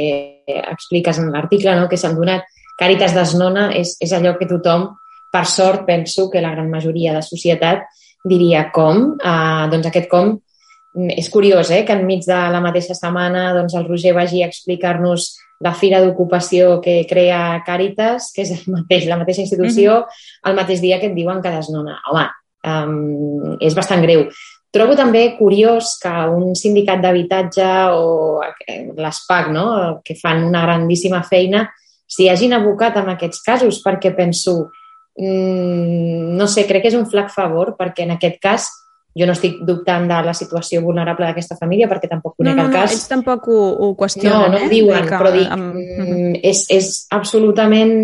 expliques en l'article, no? que s'han donat. Càritas desnona és, és allò que tothom, per sort, penso que la gran majoria de societat diria com. Uh, doncs aquest com és curiós, eh? que enmig de la mateixa setmana doncs, el Roger vagi a explicar-nos la fira d'ocupació que crea Càritas, que és el mateix, la mateixa institució, mm -hmm. el mateix dia que et diuen que desnona. Home, um, és bastant greu. Trobo també curiós que un sindicat d'habitatge o l'ESPAC, no? que fan una grandíssima feina, s'hi hagin abocat en aquests casos, perquè penso, mm, no sé, crec que és un flac favor, perquè en aquest cas jo no estic dubtant de la situació vulnerable d'aquesta família perquè tampoc conec no, no, el cas. No, ells tampoc ho, ho qüestionen. No, no ho eh? diuen, que, però dic, amb... mm, és, és absolutament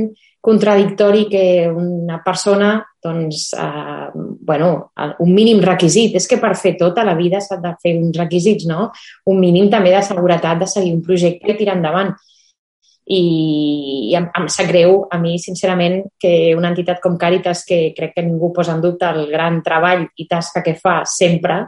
contradictori que una persona doncs, eh, bueno, un mínim requisit. És que per fer tot a la vida s'ha de fer uns requisits, no? Un mínim també de seguretat de seguir un projecte i tirar endavant. I, i em, em sap greu a mi, sincerament, que una entitat com Càritas, que crec que ningú posa en dubte el gran treball i tasca que fa sempre,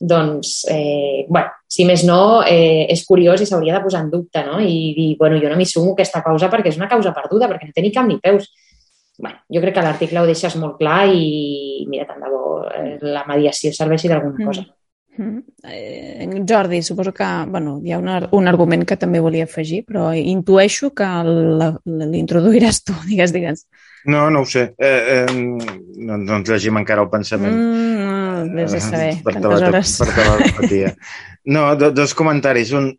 doncs, eh, bueno, si més no, eh, és curiós i s'hauria de posar en dubte, no? I dir, bueno, jo no m'hi sumo aquesta causa perquè és una causa perduda, perquè no té ni cap ni peus. Bueno, jo crec que l'article ho deixes molt clar i, mira, tant de bo eh, la mediació serveixi d'alguna mm. cosa. Mm. Eh, Jordi, suposo que bueno, hi ha un, un argument que també volia afegir, però intueixo que l'introduiràs tu, digues, digues. No, no ho sé. Eh, eh, no, no ens llegim encara el pensament. Mm, vés a saber, per tantes hores. Per telepatia. No, do, dos comentaris. Un,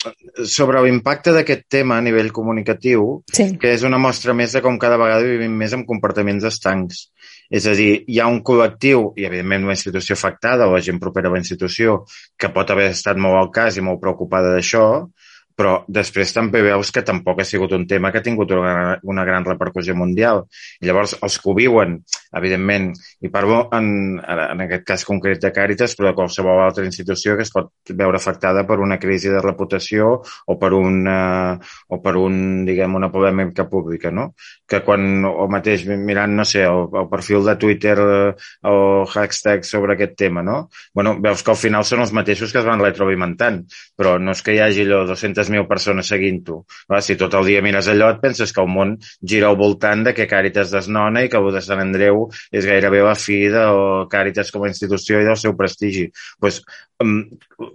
sobre l'impacte d'aquest tema a nivell comunicatiu, sí. que és una mostra més de com cada vegada vivim més amb comportaments estancs. És a dir, hi ha un col·lectiu, i evidentment una institució afectada o la gent propera a la institució, que pot haver estat molt al cas i molt preocupada d'això, però després també veus que tampoc ha sigut un tema que ha tingut una, una gran repercussió mundial. I llavors, els que ho viuen, evidentment, i parlo en, en aquest cas concret de Càritas, però de qualsevol altra institució que es pot veure afectada per una crisi de reputació o per una, o per un, diguem, una polèmica pública, no? Que quan, o mateix mirant, no sé, el, el perfil de Twitter eh, o hashtag sobre aquest tema, no? Bueno, veus que al final són els mateixos que es van retroalimentant, però no és que hi hagi allò 200 200.000 persones seguint-ho. Si tot el dia mires allò, et penses que el món gira al voltant de que Càritas desnona i que el de Sant Andreu és gairebé la fi de Càritas com a institució i del seu prestigi. Pues,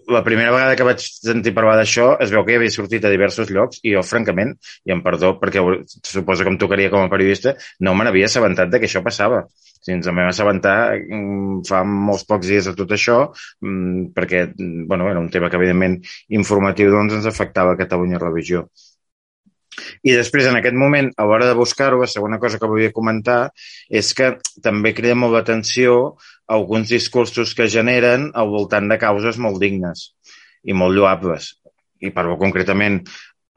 la primera vegada que vaig sentir parlar d'això es veu que havia sortit a diversos llocs i jo, francament, i em perdó perquè suposo que em tocaria com a periodista, no me n'havia assabentat de que això passava. Si ens en vam assabentar mm, fa molts pocs dies de tot això, mm, perquè bueno, era un tema que, evidentment, informatiu doncs, ens afectava a Catalunya Revisió. I després, en aquest moment, a l'hora de buscar-ho, la segona cosa que volia comentar és que també crida molt l'atenció alguns discursos que generen al voltant de causes molt dignes i molt lloables. I parlo concretament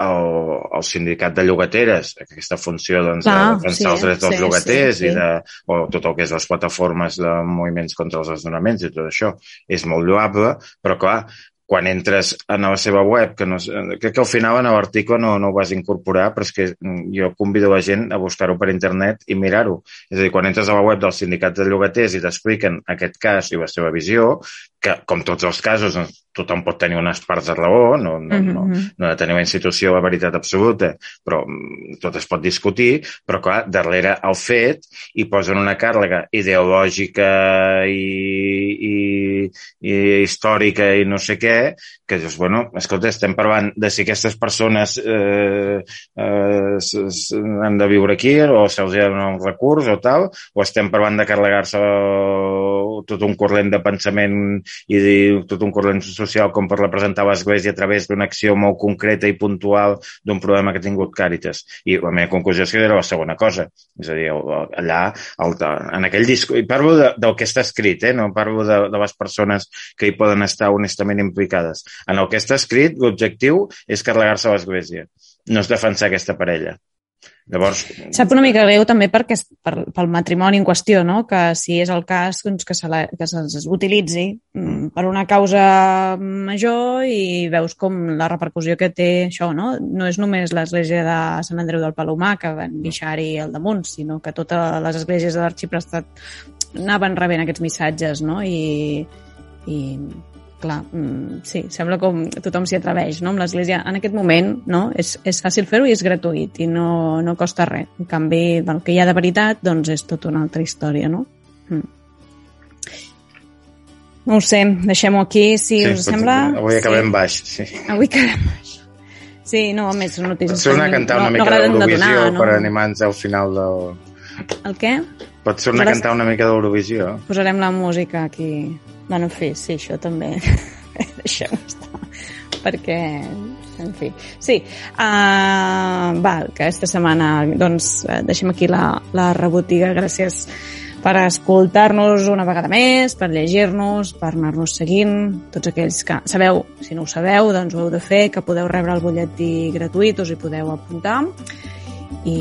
el, el sindicat de llogateres, aquesta funció doncs, Clar, de defensar sí, els drets dels sí, llogaters sí, sí. i de, o tot el que és les plataformes de moviments contra els desnonaments i tot això, és molt lloable, però clar, quan entres a la seva web, que no, crec que al final en l'article no, no ho vas incorporar, però és que jo convido la gent a buscar-ho per internet i mirar-ho. És a dir, quan entres a la web del sindicat de llogaters i t'expliquen aquest cas i la seva visió, que com tots els casos doncs, tothom pot tenir unes parts de raó, no, no, mm -hmm. no, no ha de tenir una institució la veritat absoluta, però mm, tot es pot discutir, però clar, darrere el fet hi posen una càrrega ideològica i, i, i històrica i no sé què, que dius, bueno, escolta, estem parlant de si aquestes persones eh, eh, han de viure aquí o se'ls ha de donar un recurs o tal, o estem parlant de carregar-se tot un corrent de pensament i tot un corrent social com per representar l'Església a través d'una acció molt concreta i puntual d'un problema que ha tingut Càritas. I la meva conclusió és que era la segona cosa. És a dir, allà, el, en aquell disc... I parlo de, del que està escrit, eh? no parlo de, de les persones que hi poden estar honestament implicades. En el que està escrit, l'objectiu és carregar-se l'Església, no és defensar aquesta parella. Llavors... Sap una mica greu també perquè per, pel matrimoni en qüestió, no? que si és el cas doncs, que, se la, que s'utilitzi mm, per una causa major i veus com la repercussió que té això, no? No és només l'església de Sant Andreu del Palomar que van deixar-hi al damunt, sinó que totes les esglésies de l'Arxiprestat anaven rebent aquests missatges, no? I, i clar, mm, sí, sembla com tothom s'hi atreveix, no? Amb l'Església, en aquest moment, no? És, és fàcil fer-ho i és gratuït i no, no costa res. En canvi, el que hi ha de veritat, doncs és tota una altra història, no? Mm. No ho sé, deixem-ho aquí, si sí, us sembla. Avui acabem sí. baix, sí. Avui acabem baix. Sí, no, a més, notícies... Pot ser una cantar una no, mica no d'Eurovisió no? per animar-nos al final del... El què? Pot ser una cantar una mica d'Eurovisió. Posarem la música aquí. Bueno, en fi, sí, això també. Deixem estar, perquè, en fi, sí, uh, va, que aquesta setmana, doncs, eh, deixem aquí la, la rebotiga, gràcies per escoltar-nos una vegada més, per llegir-nos, per anar-nos seguint, tots aquells que sabeu, si no ho sabeu, doncs ho heu de fer, que podeu rebre el butlletí gratuït, us hi podeu apuntar, i,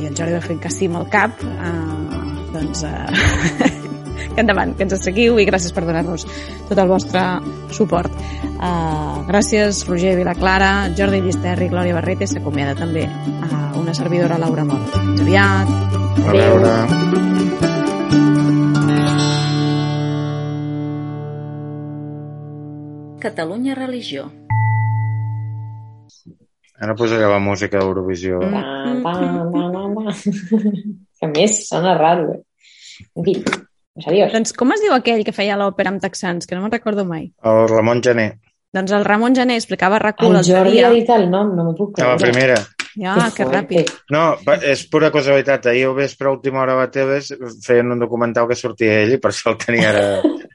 i el Jordi va fent que sí amb el cap, uh, doncs uh, que endavant, que ens seguiu i gràcies per donar-nos tot el vostre suport. Uh, gràcies, Roger Vilaclara, Jordi Llisterri, Glòria Barrete, s'acomiada també a una servidora Laura Mort. Fins aviat. A veure... Catalunya Religió. Ara posaré la música d'Eurovisió. Mm. Que a més sona raro, eh? En fi, adiós. Doncs com es diu aquell que feia l'òpera amb texans, que no me'n recordo mai? El Ramon Gené, Doncs el Ramon Gené explicava RAC1 El Jordi ha dit el nom, no m'ho puc a la creure. primera. Ja, que fuerte. ràpid. No, és pura casualitat. Ahir al vespre, a última hora a la tele, feien un documental que sortia ell i per això el tenia ara...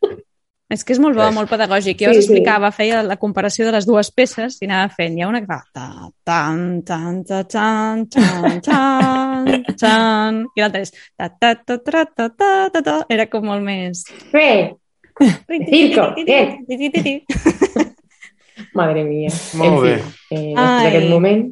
És que és molt bo, Sí. molt pedagògic. Jo Sí, us sí. explicava, feia la comparació de les dues peces i anava fent. Hi ha una que fa ta, tan, tan, ta, tan, tan, tan, tan, i l'altra és ta, ta, ta, ta, ta, ta, ta, ta. Era com molt més... Bé, Circo? Madre mía. Molt en bé. Fi, eh, Ai. en aquest moment